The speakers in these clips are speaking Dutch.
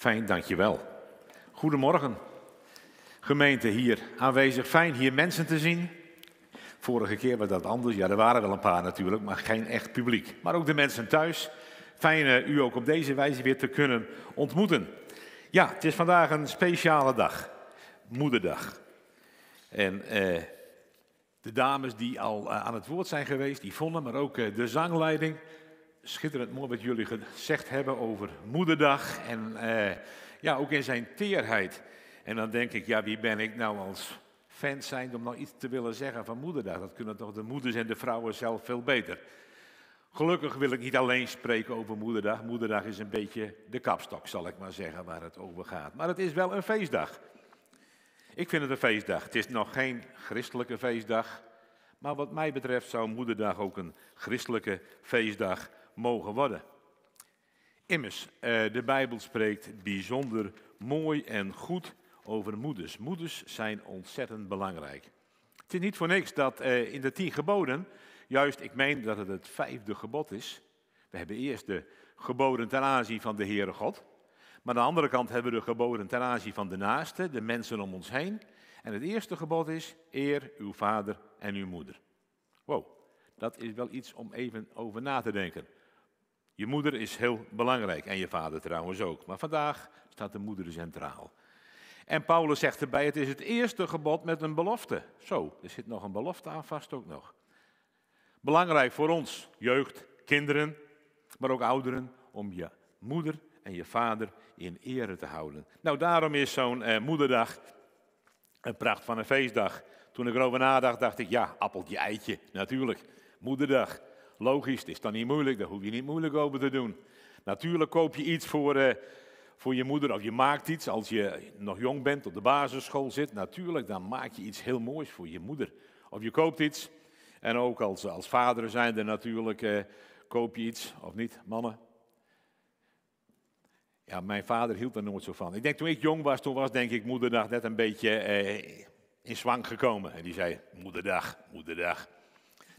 Fijn, dankjewel. Goedemorgen. Gemeente hier aanwezig. Fijn hier mensen te zien. Vorige keer was dat anders. Ja, er waren wel een paar natuurlijk, maar geen echt publiek. Maar ook de mensen thuis. Fijn uh, u ook op deze wijze weer te kunnen ontmoeten. Ja, het is vandaag een speciale dag. Moederdag. En uh, de dames die al uh, aan het woord zijn geweest, die vonden, maar ook de zangleiding schitterend mooi wat jullie gezegd hebben over Moederdag. En uh, ja, ook in zijn teerheid. En dan denk ik, ja, wie ben ik nou als fan zijn om nog iets te willen zeggen van Moederdag? Dat kunnen toch de moeders en de vrouwen zelf veel beter. Gelukkig wil ik niet alleen spreken over Moederdag. Moederdag is een beetje de kapstok, zal ik maar zeggen, waar het over gaat. Maar het is wel een feestdag. Ik vind het een feestdag. Het is nog geen christelijke feestdag. Maar wat mij betreft zou Moederdag ook een christelijke feestdag mogen worden. Immers, eh, de Bijbel spreekt bijzonder mooi en goed over moeders. Moeders zijn ontzettend belangrijk. Het is niet voor niks dat eh, in de tien geboden, juist ik meen dat het het vijfde gebod is. We hebben eerst de geboden ten aanzien van de Heere God. Maar aan de andere kant hebben we de geboden ten aanzien van de naaste, de mensen om ons heen. En het eerste gebod is, eer uw vader en uw moeder. Wow, dat is wel iets om even over na te denken. Je moeder is heel belangrijk en je vader trouwens ook. Maar vandaag staat de moeder centraal. En Paulus zegt erbij, het is het eerste gebod met een belofte. Zo, er zit nog een belofte aan vast ook nog. Belangrijk voor ons, jeugd, kinderen, maar ook ouderen, om je moeder en je vader in ere te houden. Nou, daarom is zo'n eh, moederdag een pracht van een feestdag. Toen ik erover nadacht, dacht ik, ja, appeltje, eitje, natuurlijk. Moederdag. Logisch, het is dan niet moeilijk, daar hoef je niet moeilijk over te doen. Natuurlijk koop je iets voor, uh, voor je moeder of je maakt iets als je nog jong bent, op de basisschool zit. Natuurlijk, dan maak je iets heel moois voor je moeder. Of je koopt iets en ook als, als vader zijnde natuurlijk uh, koop je iets, of niet, mannen? Ja, mijn vader hield er nooit zo van. Ik denk toen ik jong was, toen was denk ik moederdag net een beetje uh, in zwang gekomen. En die zei, moederdag, moederdag.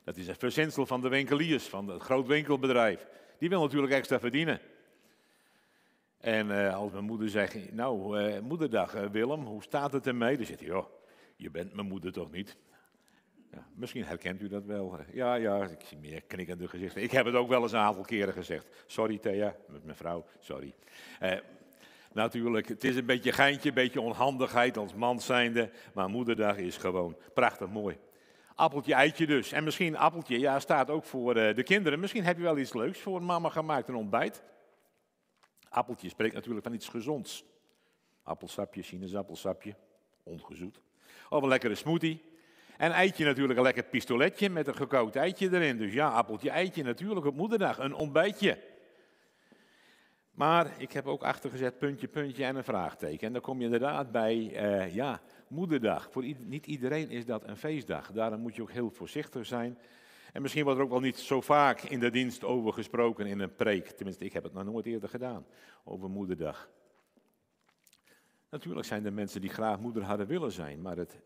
Dat is een verzinsel van de winkeliers, van het groot winkelbedrijf. Die wil natuurlijk extra verdienen. En uh, als mijn moeder zegt, nou, uh, moederdag uh, Willem, hoe staat het ermee? Dan zegt hij, joh, je bent mijn moeder toch niet? Ja, misschien herkent u dat wel. Ja, ja, ik zie meer knikkende gezichten. Ik heb het ook wel eens een aantal keren gezegd. Sorry Thea, met mijn vrouw, sorry. natuurlijk, het is een beetje geintje, een beetje onhandigheid als man zijnde. Maar moederdag is gewoon prachtig mooi. Appeltje, eitje dus. En misschien appeltje, ja, staat ook voor uh, de kinderen. Misschien heb je wel iets leuks voor mama gemaakt, een ontbijt. Appeltje spreekt natuurlijk van iets gezonds. Appelsapje, sinaasappelsapje, ongezoet. Of een lekkere smoothie. En eitje natuurlijk een lekker pistoletje met een gekookt eitje erin. Dus ja, appeltje, eitje natuurlijk op moederdag, een ontbijtje. Maar ik heb ook achtergezet puntje, puntje en een vraagteken. En dan kom je inderdaad bij, uh, ja, moederdag. Voor niet iedereen is dat een feestdag. Daarom moet je ook heel voorzichtig zijn. En misschien wordt er ook wel niet zo vaak in de dienst over gesproken in een preek. Tenminste, ik heb het nog nooit eerder gedaan over moederdag. Natuurlijk zijn er mensen die graag moeder hadden willen zijn, maar het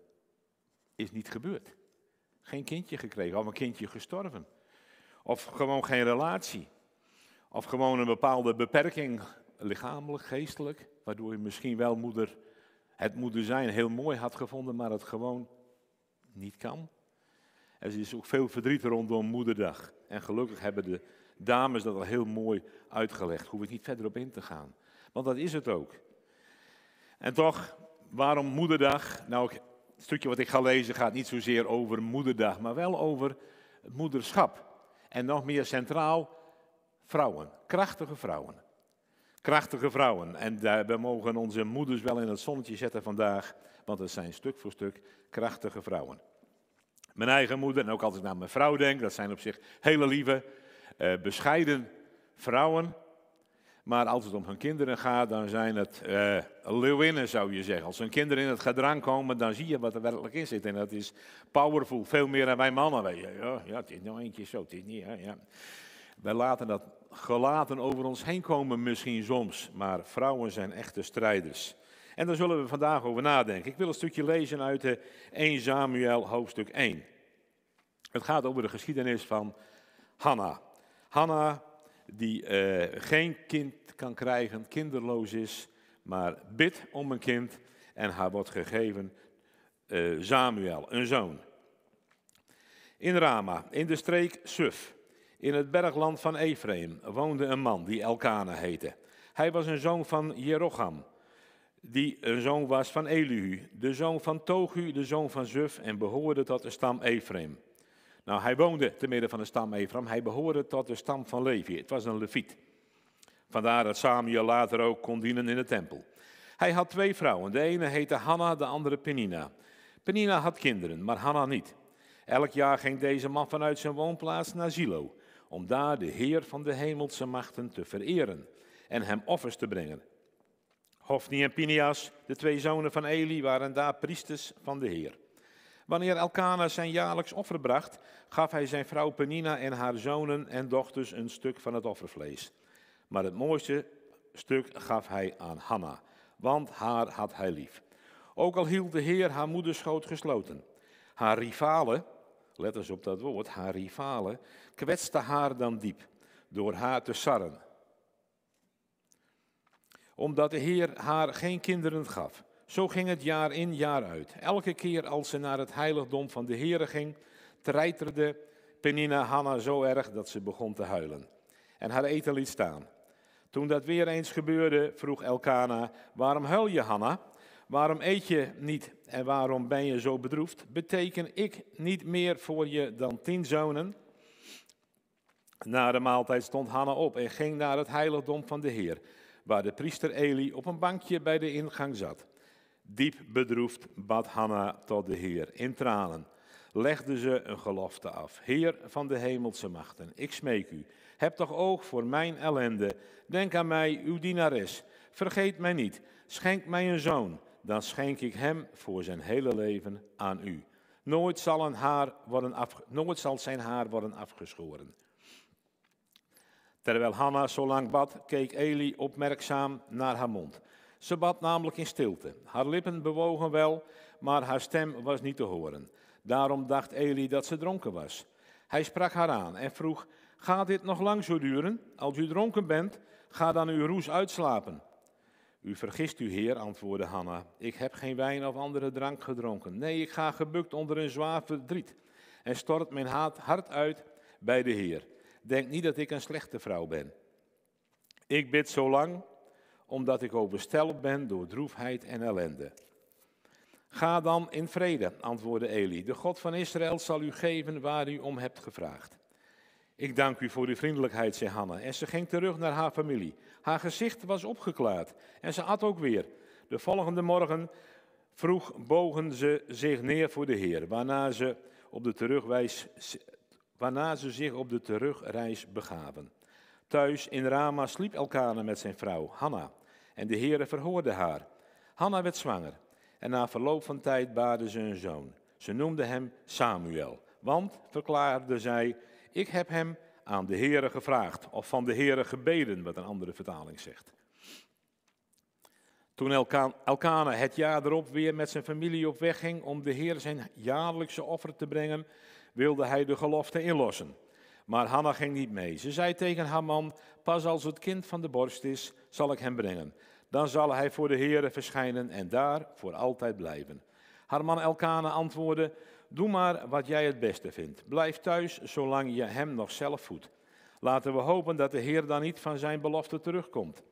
is niet gebeurd. Geen kindje gekregen, of een kindje gestorven. Of gewoon geen relatie. Of gewoon een bepaalde beperking, lichamelijk, geestelijk, waardoor je misschien wel moeder, het moeder zijn heel mooi had gevonden, maar het gewoon niet kan. Er is ook veel verdriet rondom Moederdag. En gelukkig hebben de dames dat al heel mooi uitgelegd. Hoef ik niet verder op in te gaan. Want dat is het ook. En toch, waarom Moederdag? Nou, het stukje wat ik ga lezen gaat niet zozeer over Moederdag, maar wel over moederschap. En nog meer centraal vrouwen, krachtige vrouwen. Krachtige vrouwen. En we mogen onze moeders wel in het zonnetje zetten vandaag, want het zijn stuk voor stuk krachtige vrouwen. Mijn eigen moeder, en ook als ik naar mijn vrouw denk, dat zijn op zich hele lieve, uh, bescheiden vrouwen. Maar als het om hun kinderen gaat, dan zijn het uh, leeuwinnen, zou je zeggen. Als hun kinderen in het gedrang komen, dan zie je wat er werkelijk in zit. En dat is powerful, veel meer dan wij mannen. Weet. Ja, ja, het is nog een keer zo, het is niet. Ja, ja. Wij laten dat gelaten over ons heen komen misschien soms, maar vrouwen zijn echte strijders. En daar zullen we vandaag over nadenken. Ik wil een stukje lezen uit de 1 Samuel hoofdstuk 1. Het gaat over de geschiedenis van Hanna. Hanna die uh, geen kind kan krijgen, kinderloos is, maar bid om een kind en haar wordt gegeven uh, Samuel, een zoon. In Rama, in de streek Suf, in het bergland van Ephraim, woonde een man die Elkana heette. Hij was een zoon van Jerocham, die een zoon was van Elihu, de zoon van Togu, de zoon van Zuf en behoorde tot de stam Ephraim. Nou, hij woonde te midden van de stam Ephraim, hij behoorde tot de stam van Levi. Het was een leviet. Vandaar dat Samuel later ook kon dienen in de tempel. Hij had twee vrouwen. De ene heette Hanna, de andere Penina. Penina had kinderen, maar Hanna niet. Elk jaar ging deze man vanuit zijn woonplaats naar Zilo, om daar de Heer van de hemelse machten te vereren en hem offers te brengen. Hofni en Pinias, de twee zonen van Eli, waren daar priesters van de Heer. Wanneer Elkana zijn jaarlijks offer bracht, gaf hij zijn vrouw Penina en haar zonen en dochters een stuk van het offervlees. Maar het mooiste stuk gaf hij aan Hanna, want haar had hij lief. Ook al hield de Heer haar moederschoot gesloten. Haar rivalen, let op dat woord, haar rivalen, kwetste haar dan diep door haar te sarren. Omdat de Heer haar geen kinderen gaf. Zo ging het jaar in, jaar uit. Elke keer als ze naar het heiligdom van de Heer ging, treiterde Penina Hanna zo erg dat ze begon te huilen. En haar eten liet staan. Toen dat weer eens gebeurde, vroeg Elkana, waarom huil je Hanna? Waarom eet je niet en waarom ben je zo bedroefd? Beteken ik niet meer voor je dan tien zonen? Na de maaltijd stond Hanna op en ging naar het heiligdom van de Heer, waar de priester Eli op een bankje bij de ingang zat. Diep bedroefd bad Hanna tot de Heer in tranen. Legde ze een gelofte af. Heer van de hemelse machten, ik smeek u, heb toch oog voor mijn ellende. Denk aan mij, uw dienares. Vergeet mij niet. Schenk mij een zoon dan schenk ik hem voor zijn hele leven aan u. Nooit zal, een haar worden af, nooit zal zijn haar worden afgeschoren. Terwijl Hanna zo lang bad, keek Eli opmerkzaam naar haar mond. Ze bad namelijk in stilte. Haar lippen bewogen wel, maar haar stem was niet te horen. Daarom dacht Eli dat ze dronken was. Hij sprak haar aan en vroeg: Gaat dit nog lang zo duren? Als u dronken bent, ga dan uw roes uitslapen. U vergist u, heer, antwoordde Hanna. Ik heb geen wijn of andere drank gedronken. Nee, ik ga gebukt onder een zwaar verdriet en stort mijn hart uit bij de Heer. Denk niet dat ik een slechte vrouw ben. Ik bid zo lang omdat ik overstelpt ben door droefheid en ellende. Ga dan in vrede, antwoordde Eli. De God van Israël zal u geven waar u om hebt gevraagd. Ik dank u voor uw vriendelijkheid, zei Hanna. En ze ging terug naar haar familie. Haar gezicht was opgeklaard en ze at ook weer. De volgende morgen vroeg bogen ze zich neer voor de Heer, waarna ze, op de terugwijs, waarna ze zich op de terugreis begaven. Thuis in Rama sliep Elkana met zijn vrouw, Hanna, en de Heere verhoorde haar. Hanna werd zwanger en na verloop van tijd baarde ze een zoon. Ze noemde hem Samuel, want, verklaarde zij, ik heb hem aan de Heere gevraagd, of van de Heere gebeden, wat een andere vertaling zegt. Toen Elkana het jaar erop weer met zijn familie op weg ging om de Heer zijn jaarlijkse offer te brengen, wilde hij de gelofte inlossen. Maar Hanna ging niet mee. Ze zei tegen haar man, pas als het kind van de borst is, zal ik hem brengen. Dan zal hij voor de Heere verschijnen en daar voor altijd blijven. Haar man Elkana antwoordde, Doe maar wat jij het beste vindt. Blijf thuis zolang je hem nog zelf voedt. Laten we hopen dat de Heer dan niet van zijn belofte terugkomt.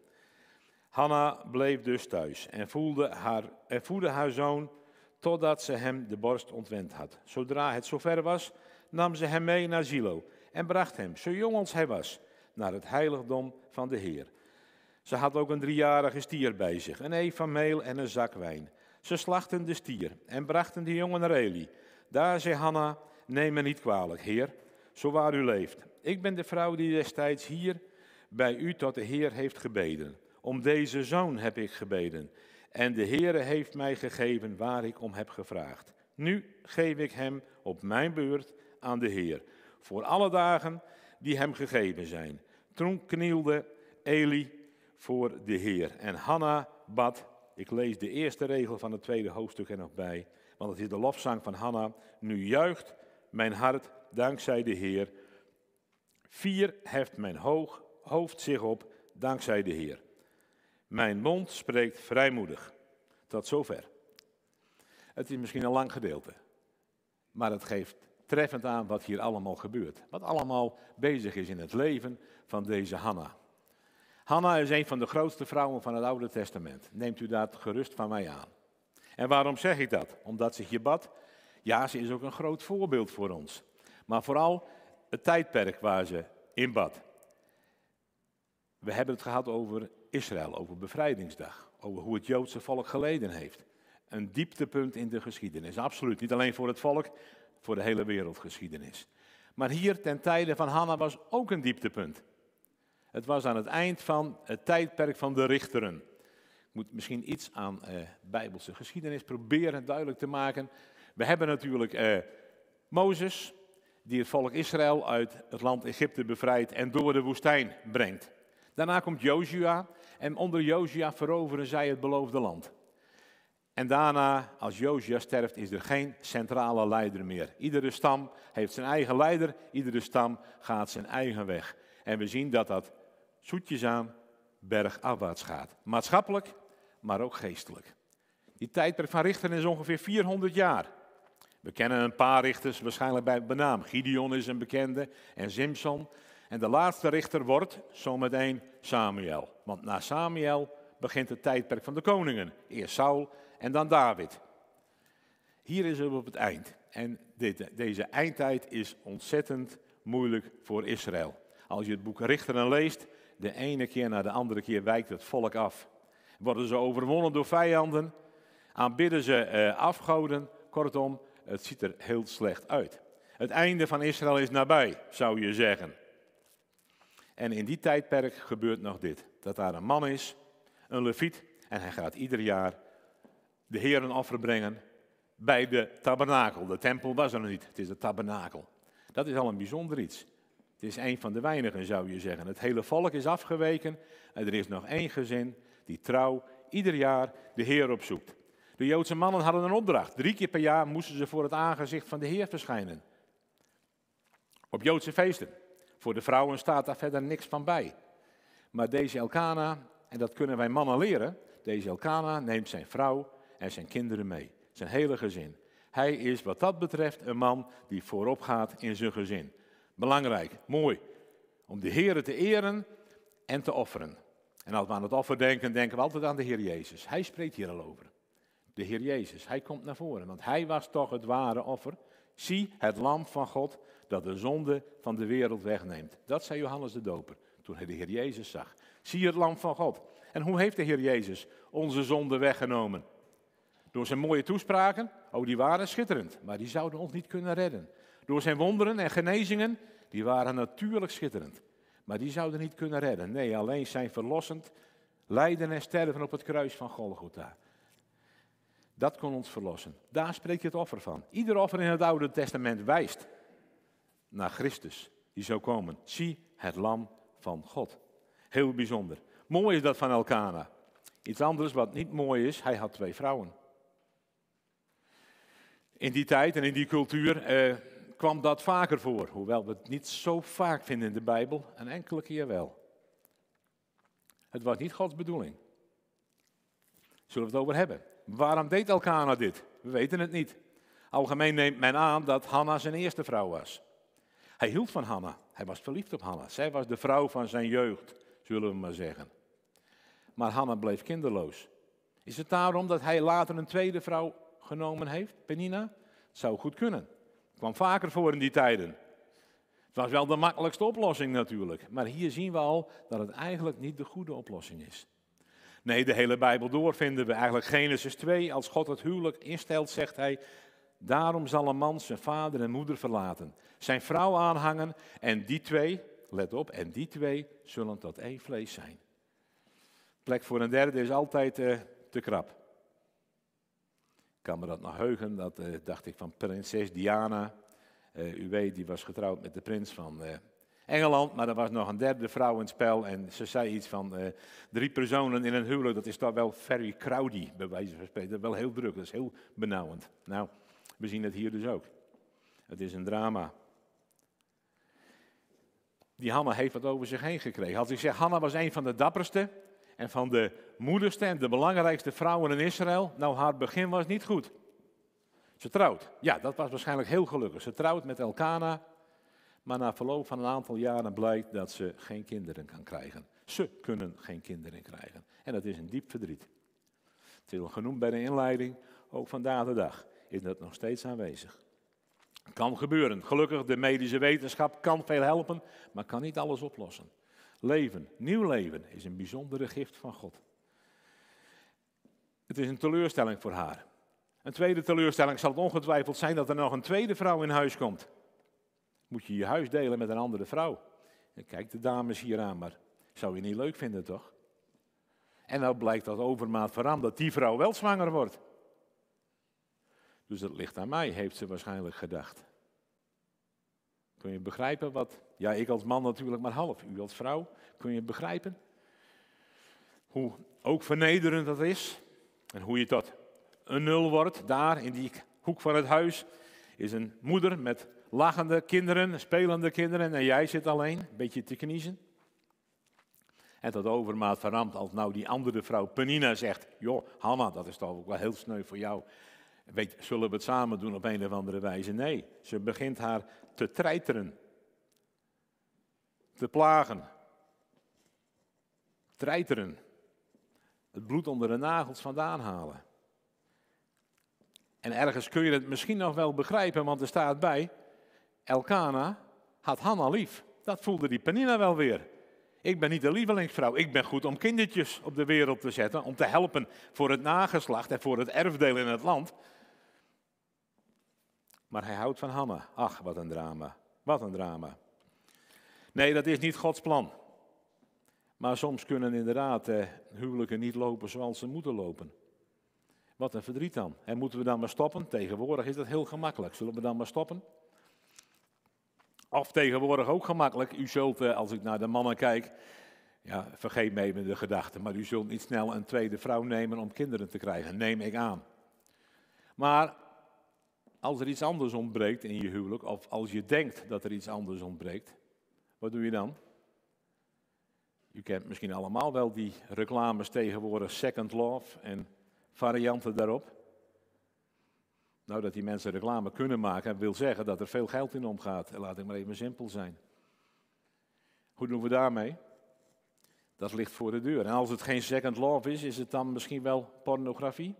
Hanna bleef dus thuis en, voelde haar, voedde haar zoon totdat ze hem de borst ontwend had. Zodra het zover was, nam ze hem mee naar Zilo en bracht hem, zo jong als hij was, naar het heiligdom van de Heer. Ze had ook een driejarige stier bij zich, een eef van meel en een zak wijn. Ze slachten de stier en brachten de jongen naar Eli. Daar zei Hanna, neem me niet kwalijk, heer, zo waar u leeft. Ik ben de vrouw die destijds hier bij u tot de Heer heeft gebeden. Om deze zoon heb ik gebeden. En de Heere heeft mij gegeven waar ik om heb gevraagd. Nu geef ik hem op mijn beurt aan de Heer. Voor alle dagen die hem gegeven zijn. Toen knielde Eli voor de Heer. En Hanna bad, ik lees de eerste regel van het tweede hoofdstuk er nog bij. Want het is de lofzang van Hanna. Nu juicht mijn hart dankzij de Heer. Vier heft mijn hoog, hoofd zich op dankzij de Heer. Mijn mond spreekt vrijmoedig. Tot zover. Het is misschien een lang gedeelte, maar het geeft treffend aan wat hier allemaal gebeurt. Wat allemaal bezig is in het leven van deze Hanna. Hanna is een van de grootste vrouwen van het Oude Testament. Neemt u dat gerust van mij aan. En waarom zeg ik dat? Omdat ze bad. Ja, ze is ook een groot voorbeeld voor ons. Maar vooral het tijdperk waar ze in bad. We hebben het gehad over Israël, over bevrijdingsdag, over hoe het Joodse volk geleden heeft. Een dieptepunt in de geschiedenis, absoluut. Niet alleen voor het volk, voor de hele wereldgeschiedenis. Maar hier ten tijde van Hanna was ook een dieptepunt. Het was aan het eind van het tijdperk van de richteren. Moet misschien iets aan eh, bijbelse geschiedenis proberen duidelijk te maken. We hebben natuurlijk eh, Mozes, die het volk Israël uit het land Egypte bevrijdt en door de woestijn brengt. Daarna komt Joshua en onder Joshua veroveren zij het beloofde land. En daarna, als Joshua sterft, is er geen centrale leider meer. Iedere stam heeft zijn eigen leider, iedere stam gaat zijn eigen weg. En we zien dat dat zoetjes aan bergafwaarts gaat. Maatschappelijk, maar ook geestelijk. Die tijdperk van richteren is ongeveer 400 jaar. We kennen een paar richters waarschijnlijk bij benaam. Gideon is een bekende en Simson. En de laatste richter wordt zometeen Samuel. Want na Samuel begint het tijdperk van de koningen. Eerst Saul en dan David. Hier is het op het eind. En dit, deze eindtijd is ontzettend moeilijk voor Israël. Als je het boek Richteren leest, de ene keer na de andere keer wijkt het volk af. Worden ze overwonnen door vijanden, aanbidden ze eh, afgoden. Kortom, het ziet er heel slecht uit. Het einde van Israël is nabij, zou je zeggen. En in die tijdperk gebeurt nog dit: dat daar een man is, een leviet, en hij gaat ieder jaar de Heer een offer brengen bij de tabernakel. De tempel was er nog niet, het is de tabernakel. Dat is al een bijzonder iets. Het is een van de weinigen, zou je zeggen. Het hele volk is afgeweken en er is nog één gezin die trouw ieder jaar de Heer opzoekt. De Joodse mannen hadden een opdracht. Drie keer per jaar moesten ze voor het aangezicht van de Heer verschijnen. Op Joodse feesten. Voor de vrouwen staat daar verder niks van bij. Maar deze Elkana, en dat kunnen wij mannen leren, deze Elkana neemt zijn vrouw en zijn kinderen mee. Zijn hele gezin. Hij is wat dat betreft een man die voorop gaat in zijn gezin. Belangrijk, mooi. Om de Heer te eren en te offeren. En als we aan het offer denken, denken we altijd aan de Heer Jezus. Hij spreekt hier al over. De Heer Jezus, hij komt naar voren, want hij was toch het ware offer. Zie het lam van God dat de zonde van de wereld wegneemt. Dat zei Johannes de Doper toen hij de Heer Jezus zag. Zie het lam van God. En hoe heeft de Heer Jezus onze zonde weggenomen? Door zijn mooie toespraken, oh die waren schitterend, maar die zouden ons niet kunnen redden. Door zijn wonderen en genezingen, die waren natuurlijk schitterend, maar die zouden niet kunnen redden. Nee, alleen zijn verlossend lijden en sterven op het kruis van Golgotha. Dat kon ons verlossen. Daar spreekt het offer van. Ieder offer in het Oude Testament wijst naar Christus, die zou komen. Zie het lam van God. Heel bijzonder. Mooi is dat van Elkana. Iets anders wat niet mooi is, hij had twee vrouwen. In die tijd en in die cultuur eh, kwam dat vaker voor, hoewel we het niet zo vaak vinden in de Bijbel, een enkele keer wel. Het was niet Gods bedoeling. Zullen we het over hebben? Waarom deed Elkana dit? We weten het niet. Algemeen neemt men aan dat Hanna zijn eerste vrouw was. Hij hield van Hanna. Hij was verliefd op Hanna. Zij was de vrouw van zijn jeugd, zullen we maar zeggen. Maar Hanna bleef kinderloos. Is het daarom dat hij later een tweede vrouw genomen heeft, Penina? Zou goed kunnen. Kwam vaker voor in die tijden. Het was wel de makkelijkste oplossing natuurlijk. Maar hier zien we al dat het eigenlijk niet de goede oplossing is. Nee, de hele Bijbel door vinden we eigenlijk Genesis 2. Als God het huwelijk instelt, zegt hij, daarom zal een man zijn vader en moeder verlaten, zijn vrouw aanhangen en die twee, let op, en die twee zullen tot één vlees zijn. Plek voor een derde is altijd uh, te krap. Kan me dat nog heugen, dat uh, dacht ik van prinses Diana. Uh, u weet, die was getrouwd met de prins van Engeland, maar er was nog een derde vrouw in het spel en ze zei iets van drie personen in een huwelijk, dat is toch wel very crowdy, bij wijze van spreken. Dat is wel heel druk, dat is heel benauwend. Nou, we zien het hier dus ook. Het is een drama. Die Hanna heeft wat over zich heen gekregen. Als ik zeg, Hanna was een van de dapperste En van de moederste en de belangrijkste vrouwen in Israël, nou haar begin was niet goed. Ze trouwt. Ja, dat was waarschijnlijk heel gelukkig. Ze trouwt met Elkana, maar na verloop van een aantal jaren blijkt dat ze geen kinderen kan krijgen. Ze kunnen geen kinderen krijgen. En dat is een diep verdriet. Het is al genoemd bij de inleiding, ook vandaag de dag is dat nog steeds aanwezig. Kan gebeuren. Gelukkig, de medische wetenschap kan veel helpen, maar kan niet alles oplossen. Leven, nieuw leven, is een bijzondere gift van God. Het is een teleurstelling voor haar. Een tweede teleurstelling zal het ongetwijfeld zijn dat er nog een tweede vrouw in huis komt. Moet je je huis delen met een andere vrouw? En kijk de dames hier aan, maar zou je niet leuk vinden toch? En nou blijkt dat overmaat van dat die vrouw wel zwanger wordt. Dus het ligt aan mij, heeft ze waarschijnlijk gedacht. Kun je begrijpen wat, ja ik als man natuurlijk maar half, u als vrouw, kun je begrijpen? Hoe ook vernederend dat is en hoe je tot een nul wordt, daar in die hoek van het huis, is een moeder met lachende kinderen, spelende kinderen en jij zit alleen, een beetje te kniezen. En tot overmaat verramd als nou die andere vrouw Penina zegt, joh Hanna, dat is toch ook wel heel sneu voor jou. Weet, zullen we het samen doen op een of andere wijze? Nee, ze begint haar te treiteren. Te plagen. Treiteren. Het bloed onder de nagels vandaan halen. En ergens kun je het misschien nog wel begrijpen, want er staat bij, Elkana had Hanna lief. Dat voelde die Penina wel weer. Ik ben niet de lievelingsvrouw. Ik ben goed om kindertjes op de wereld te zetten, om te helpen voor het nageslacht en voor het erfdeel in het land. Maar hij houdt van Hanna. Ach, wat een drama. Wat een drama. Nee, dat is niet Gods plan. Maar soms kunnen inderdaad eh, huwelijken niet lopen zoals ze moeten lopen. Wat een verdriet dan. En moeten we dan maar stoppen? Tegenwoordig is dat heel gemakkelijk. Zullen we dan maar stoppen? Of tegenwoordig ook gemakkelijk. U zult, eh, als ik naar de mannen kijk, ja, vergeet me even de gedachte, maar u zult niet snel een tweede vrouw nemen om kinderen te krijgen, neem ik aan. Maar als er iets anders ontbreekt in je huwelijk, of als je denkt dat er iets anders ontbreekt, wat doe je dan? U kent misschien allemaal wel die reclames tegenwoordig, Second Love en varianten daarop. Nou, dat die mensen reclame kunnen maken, wil zeggen dat er veel geld in omgaat. Laat ik maar even simpel zijn. Hoe doen we daarmee? Dat ligt voor de deur. En als het geen second love is, is het dan misschien wel pornografie?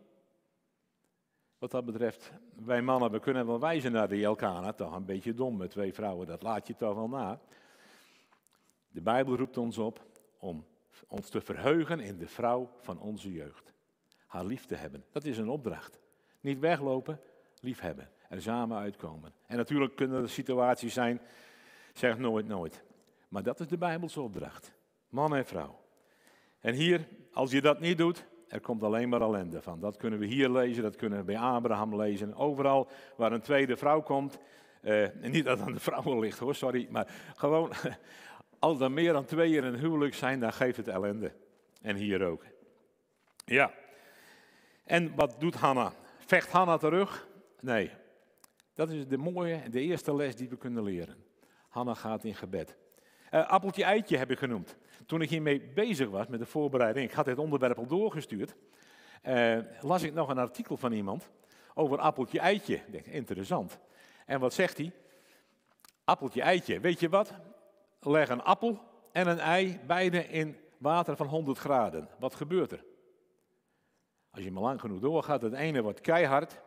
Wat dat betreft, wij mannen, we kunnen wel wijzen naar de Elkana, toch een beetje dom met twee vrouwen, dat laat je toch wel na. De Bijbel roept ons op om ons te verheugen in de vrouw van onze jeugd. Haar lief te hebben, dat is een opdracht. Niet weglopen, liefhebben. Er samen uitkomen. En natuurlijk kunnen er situaties zijn, zeg nooit nooit. Maar dat is de Bijbelse opdracht. Man en vrouw. En hier, als je dat niet doet, er komt alleen maar ellende van. Dat kunnen we hier lezen, dat kunnen we bij Abraham lezen. Overal waar een tweede vrouw komt, eh, niet dat aan de vrouwen ligt hoor, sorry, maar gewoon, als er meer dan twee in een huwelijk zijn, dan geeft het ellende. En hier ook. Ja. En wat doet Hanna? Vecht Hanna terug? Nee. Dat is de mooie, de eerste les die we kunnen leren. Hanna gaat in gebed. Uh, appeltje eitje heb ik genoemd. Toen ik hiermee bezig was met de voorbereiding, ik had dit onderwerp al doorgestuurd, uh, las ik nog een artikel van iemand over appeltje eitje. Ik denk, interessant. En wat zegt hij? Appeltje eitje. Weet je wat? Leg een appel en een ei beide in water van 100 graden. Wat gebeurt er? Als je maar lang genoeg doorgaat, het ene wordt keihard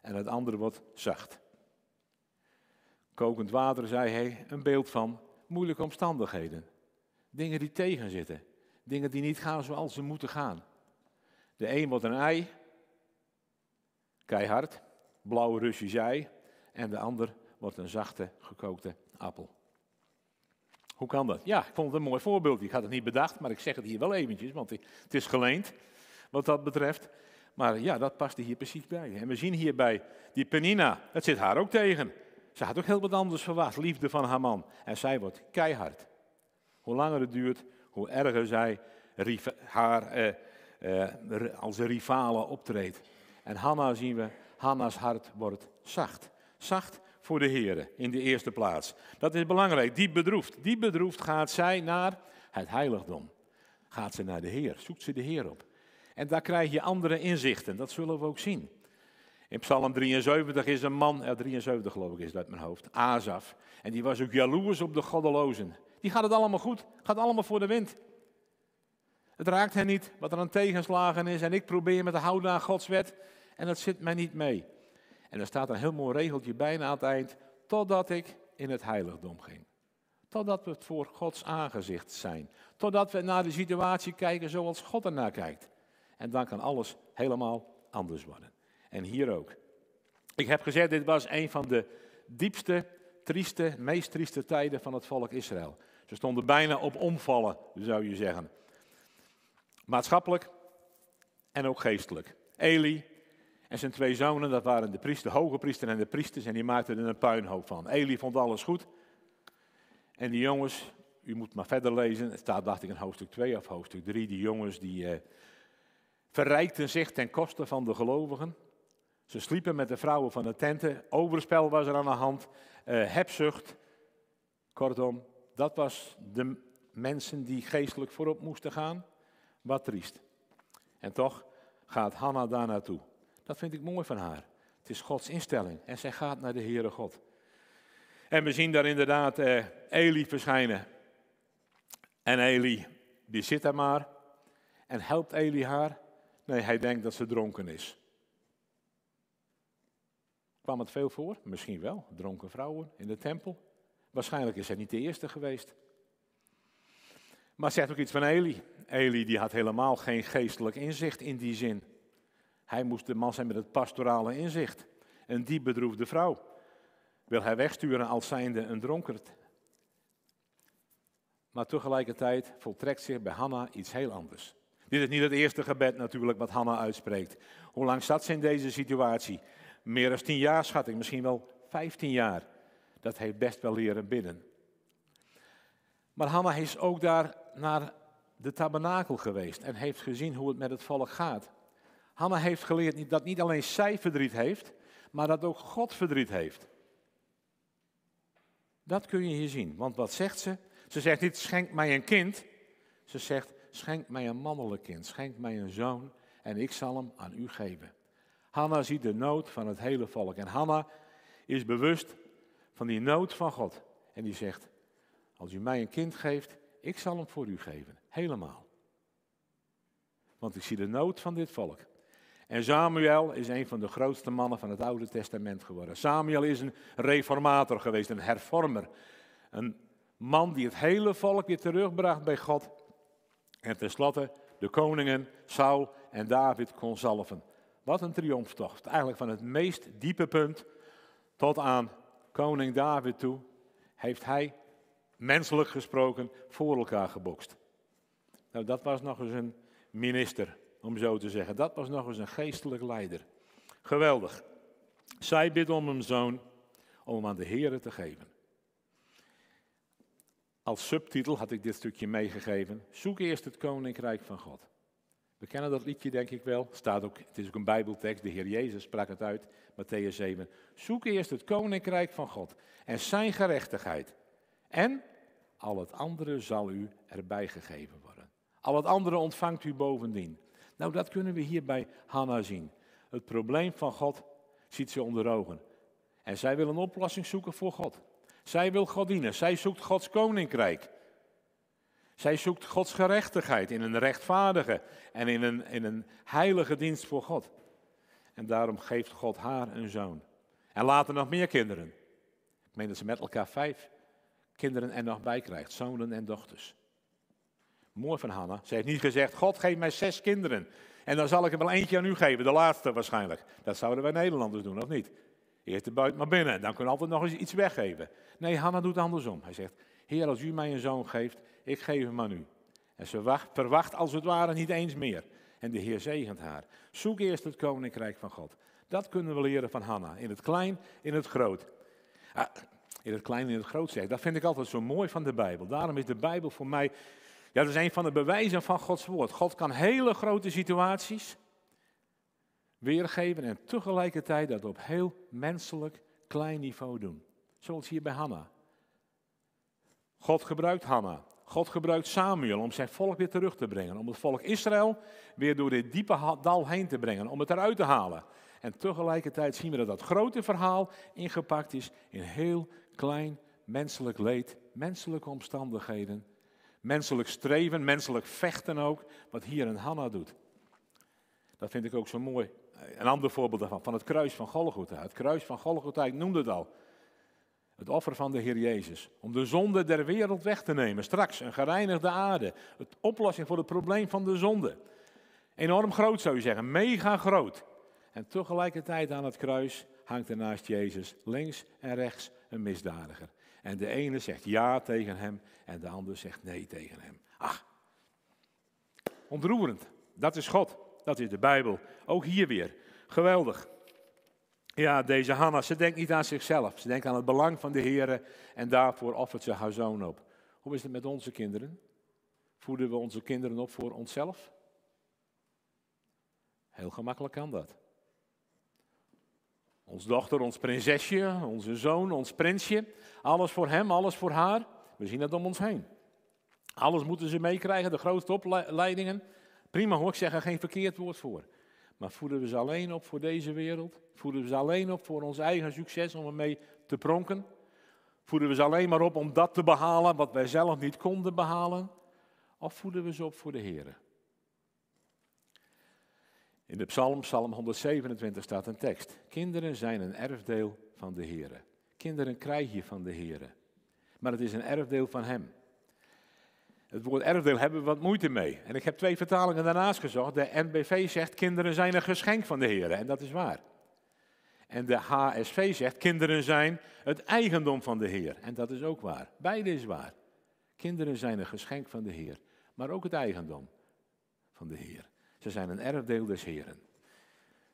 en het andere wordt zacht. Kokend water, zei hij, een beeld van moeilijke omstandigheden. Dingen die tegenzitten. Dingen die niet gaan zoals ze moeten gaan. De een wordt een ei, keihard, blauwe Russisch ei. En de ander wordt een zachte, gekookte appel. Hoe kan dat? Ja, ik vond het een mooi voorbeeld. Ik had het niet bedacht, maar ik zeg het hier wel eventjes, want het is geleend wat dat betreft. Maar ja, dat paste hier precies bij. En we zien hierbij die Penina, dat zit haar ook tegen. Ze had ook heel wat anders verwacht, liefde van haar man. En zij wordt keihard. Hoe langer het duurt, hoe erger zij haar eh, eh, als rivale optreedt. En Hanna zien we, Hanna's hart wordt zacht. Zacht voor de Heer in de eerste plaats. Dat is belangrijk. Diep bedroefd. Diep bedroefd gaat zij naar het heiligdom. gaat ze naar de Heer, zoekt ze de Heer op. En daar krijg je andere inzichten, dat zullen we ook zien. In Psalm 73 is een man, ja, 73 geloof ik is dat uit mijn hoofd, Azaf. En die was ook jaloers op de goddelozen. Die gaat het allemaal goed, gaat allemaal voor de wind. Het raakt hen niet wat er aan tegenslagen is en ik probeer me te houden aan Gods wet en dat zit mij niet mee. En er staat een heel mooi regeltje bijna aan het eind, totdat ik in het heiligdom ging. Totdat we voor Gods aangezicht zijn. Totdat we naar de situatie kijken zoals God ernaar kijkt. En dan kan alles helemaal anders worden. En hier ook. Ik heb gezegd, dit was een van de diepste, trieste, meest trieste tijden van het volk Israël. Ze stonden bijna op omvallen, zou je zeggen. Maatschappelijk en ook geestelijk. Eli en zijn twee zonen, dat waren de priester, de hoge priester en de priesters, en die maakten er een puinhoop van. Eli vond alles goed. En die jongens, u moet maar verder lezen, het staat dacht ik in hoofdstuk 2 of hoofdstuk 3, die jongens die eh, verrijkten zich ten koste van de gelovigen. Ze sliepen met de vrouwen van de tenten, overspel was er aan de hand, uh, hebzucht. Kortom, dat was de mensen die geestelijk voorop moesten gaan. Wat triest. En toch gaat Hanna daar naartoe. Dat vind ik mooi van haar. Het is Gods instelling en zij gaat naar de Heere God. En we zien daar inderdaad eh, Eli verschijnen. En Eli, die zit daar maar. En helpt Eli haar? Nee, hij denkt dat ze dronken is. Kwam het veel voor? Misschien wel. Dronken vrouwen in de tempel. Waarschijnlijk is hij niet de eerste geweest. Maar zegt ook iets van Eli. Eli die had helemaal geen geestelijk inzicht in die zin. Hij moest de man zijn met het pastorale inzicht. Een diep bedroefde vrouw wil hij wegsturen als zijnde een dronkerd. Maar tegelijkertijd voltrekt zich bij Hanna iets heel anders. Dit is niet het eerste gebed natuurlijk wat Hanna uitspreekt. Hoe lang zat ze in deze situatie? Meer dan tien jaar schat ik, misschien wel vijftien jaar. Dat heeft best wel leren bidden. Maar Hanna is ook daar naar de tabernakel geweest en heeft gezien hoe het met het volk gaat. Hanna heeft geleerd dat niet alleen zij verdriet heeft, maar dat ook God verdriet heeft. Dat kun je hier zien. Want wat zegt ze? Ze zegt niet, schenk mij een kind. Ze zegt, schenk mij een mannelijk kind. Schenk mij een zoon en ik zal hem aan u geven. Hanna ziet de nood van het hele volk. En Hanna is bewust van die nood van God. En die zegt, als u mij een kind geeft, ik zal hem voor u geven. Helemaal. Want ik zie de nood van dit volk. En Samuel is een van de grootste mannen van het Oude Testament geworden. Samuel is een reformator geweest, een hervormer. Een man die het hele volk weer terugbracht bij God. En tenslotte de koningen Saul en David kon zalven. Wat een triomftocht. Eigenlijk van het meest diepe punt tot aan koning David toe heeft hij menselijk gesproken voor elkaar gebokst. Nou, dat was nog eens een minister om zo te zeggen. Dat was nog eens een geestelijk leider. Geweldig. Zij bidt om een zoon om hem aan de Here te geven. Als subtitel had ik dit stukje meegegeven. Zoek eerst het koninkrijk van God. We kennen dat liedje denk ik wel. Staat ook, het is ook een bijbeltekst. De Heer Jezus sprak het uit. Matthäus 7. Zoek eerst het koninkrijk van God en zijn gerechtigheid. En al het andere zal u erbij gegeven worden. Al het andere ontvangt u bovendien. Nou, dat kunnen we hier bij Hanna zien. Het probleem van God ziet ze onder ogen. En zij wil een oplossing zoeken voor God. Zij wil God dienen. Zij zoekt Gods koninkrijk. Zij zoekt Gods gerechtigheid in een rechtvaardige en in een, in een heilige dienst voor God. En daarom geeft God haar een zoon. En later nog meer kinderen. Ik meen dat ze met elkaar vijf kinderen er nog bij krijgt, zonen en dochters. Mooi van Hanna. Ze heeft niet gezegd, God geeft mij zes kinderen. En dan zal ik er wel eentje aan u geven, de laatste waarschijnlijk. Dat zouden wij Nederlanders doen, of niet? Eerst de buiten maar binnen, dan kun je altijd nog eens iets weggeven. Nee, Hanna doet andersom. Hij zegt, Heer, als u mij een zoon geeft, ik geef hem aan u. En ze wacht, verwacht als het ware niet eens meer. En de Heer zegent haar. Zoek eerst het koninkrijk van God. Dat kunnen we leren van Hanna. In het klein, in het groot. Ah, in het klein, in het groot zeggen. Dat vind ik altijd zo mooi van de Bijbel. Daarom is de Bijbel voor mij ja, dat is een van de bewijzen van Gods woord. God kan hele grote situaties weergeven en tegelijkertijd dat op heel menselijk klein niveau doen. Zoals hier bij Hanna. God gebruikt Hanna God gebruikt Samuel om zijn volk weer terug te brengen. Om het volk Israël weer door dit diepe dal heen te brengen. Om het eruit te halen. En tegelijkertijd zien we dat dat grote verhaal ingepakt is in heel klein menselijk leed, menselijke omstandigheden, menselijk streven, menselijk vechten ook, wat hier een Hanna doet. Dat vind ik ook zo mooi. Een ander voorbeeld daarvan, van het kruis van Golgotha. Het kruis van Golgotha, ik noemde het al. Het offer van de Heer Jezus. Om de zonde der wereld weg te nemen. Straks een gereinigde aarde. Het oplossing voor het probleem van de zonde. Enorm groot zou je zeggen, mega groot. En tegelijkertijd aan het kruis hangt er naast Jezus links en rechts een misdadiger. En de ene zegt ja tegen hem en de ander zegt nee tegen hem. Ach, ontroerend. Dat is God. Dat is de Bijbel. Ook hier weer. Geweldig. Ja, deze Hanna, ze denkt niet aan zichzelf. Ze denkt aan het belang van de Heer en daarvoor offert ze haar zoon op. Hoe is het met onze kinderen? Voeden we onze kinderen op voor onszelf? Heel gemakkelijk kan dat. Ons dochter, ons prinsesje, onze zoon, ons prinsje. Alles voor hem, alles voor haar. We zien het om ons heen. Alles moeten ze meekrijgen, de grootste opleidingen. Prima hoor, ik zeg er geen verkeerd woord voor. Maar voeden we ze alleen op voor deze wereld? Voeden we ze alleen op voor ons eigen succes om ermee te pronken? Voeden we ze alleen maar op om dat te behalen wat wij zelf niet konden behalen? Of voeden we ze op voor de Heer? In de psalm, psalm 127, staat een tekst. Kinderen zijn een erfdeel van de Heer. Kinderen krijg je van de Heer. Maar het is een erfdeel van Hem. Het woord erfdeel hebben we wat moeite mee. En ik heb twee vertalingen daarnaast gezocht. De NBV zegt kinderen zijn een geschenk van de Heer. En dat is waar. En de HSV zegt kinderen zijn het eigendom van de Heer. En dat is ook waar. Beide is waar. Kinderen zijn een geschenk van de Heer. Maar ook het eigendom van de Heer. Ze zijn een erfdeel des Heeren.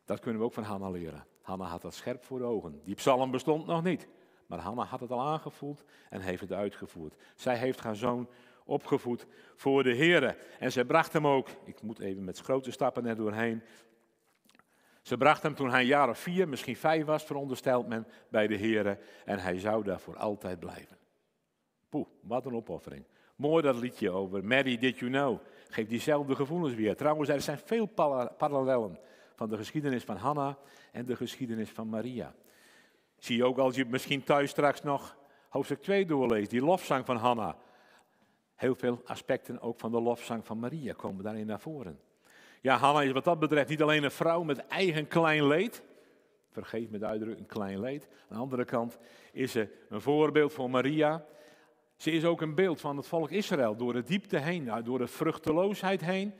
Dat kunnen we ook van Hanna leren. Hanna had dat scherp voor de ogen. Die psalm bestond nog niet. Maar Hanna had het al aangevoeld en heeft het uitgevoerd. Zij heeft haar zoon opgevoed voor de Heer. En ze bracht hem ook, ik moet even met grote stappen er doorheen. Ze bracht hem toen hij een jaar of vier, misschien vijf was, veronderstelt men, bij de Heer. En hij zou daar voor altijd blijven. Poeh, wat een opoffering. Mooi dat liedje over Mary Did You Know. Geeft diezelfde gevoelens weer. Trouwens, er zijn veel parallellen van de geschiedenis van Hanna en de geschiedenis van Maria. Zie je ook als je misschien thuis straks nog hoofdstuk 2 doorleest, die lofzang van Hanna. Heel veel aspecten ook van de lofzang van Maria komen daarin naar voren. Ja, Hanna is wat dat betreft niet alleen een vrouw met eigen klein leed. Vergeef me de uitdrukking klein leed. Aan de andere kant is ze een voorbeeld voor Maria. Ze is ook een beeld van het volk Israël. Door de diepte heen, door de vruchteloosheid heen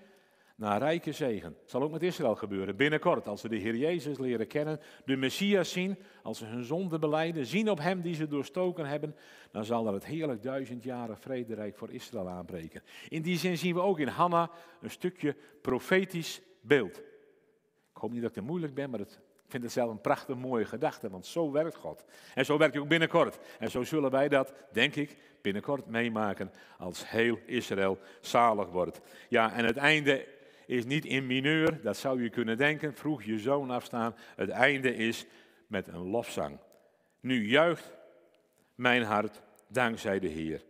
naar rijke zegen. Zal ook met Israël gebeuren. Binnenkort, als ze de Heer Jezus leren kennen, de Messias zien, als ze hun zonde beleiden, zien op Hem die ze doorstoken hebben, dan zal er het heerlijk duizendjaren vrederijk voor Israël aanbreken. In die zin zien we ook in Hanna een stukje profetisch beeld. Ik hoop niet dat ik te moeilijk ben, maar het, ik vind het zelf een prachtig mooie gedachte, want zo werkt God. En zo werkt hij ook binnenkort. En zo zullen wij dat, denk ik, binnenkort meemaken als heel Israël zalig wordt. Ja, en het einde is niet in mineur, dat zou je kunnen denken. Vroeg je zoon afstaan. Het einde is met een lofzang. Nu juicht mijn hart dankzij de Heer.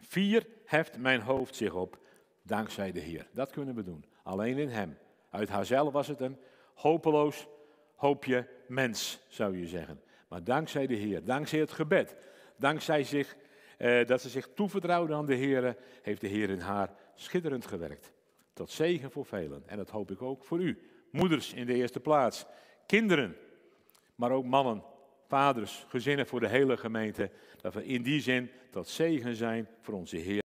Vier heft mijn hoofd zich op dankzij de Heer. Dat kunnen we doen. Alleen in Hem. Uit haarzelf was het een hopeloos hoopje mens, zou je zeggen. Maar dankzij de Heer, dankzij het gebed, dankzij zich, eh, dat ze zich toevertrouwde aan de Heer, heeft de Heer in haar schitterend gewerkt. Tot zegen voor velen. En dat hoop ik ook voor u. Moeders in de eerste plaats. Kinderen. Maar ook mannen, vaders, gezinnen voor de hele gemeente. Dat we in die zin tot zegen zijn voor onze Heer.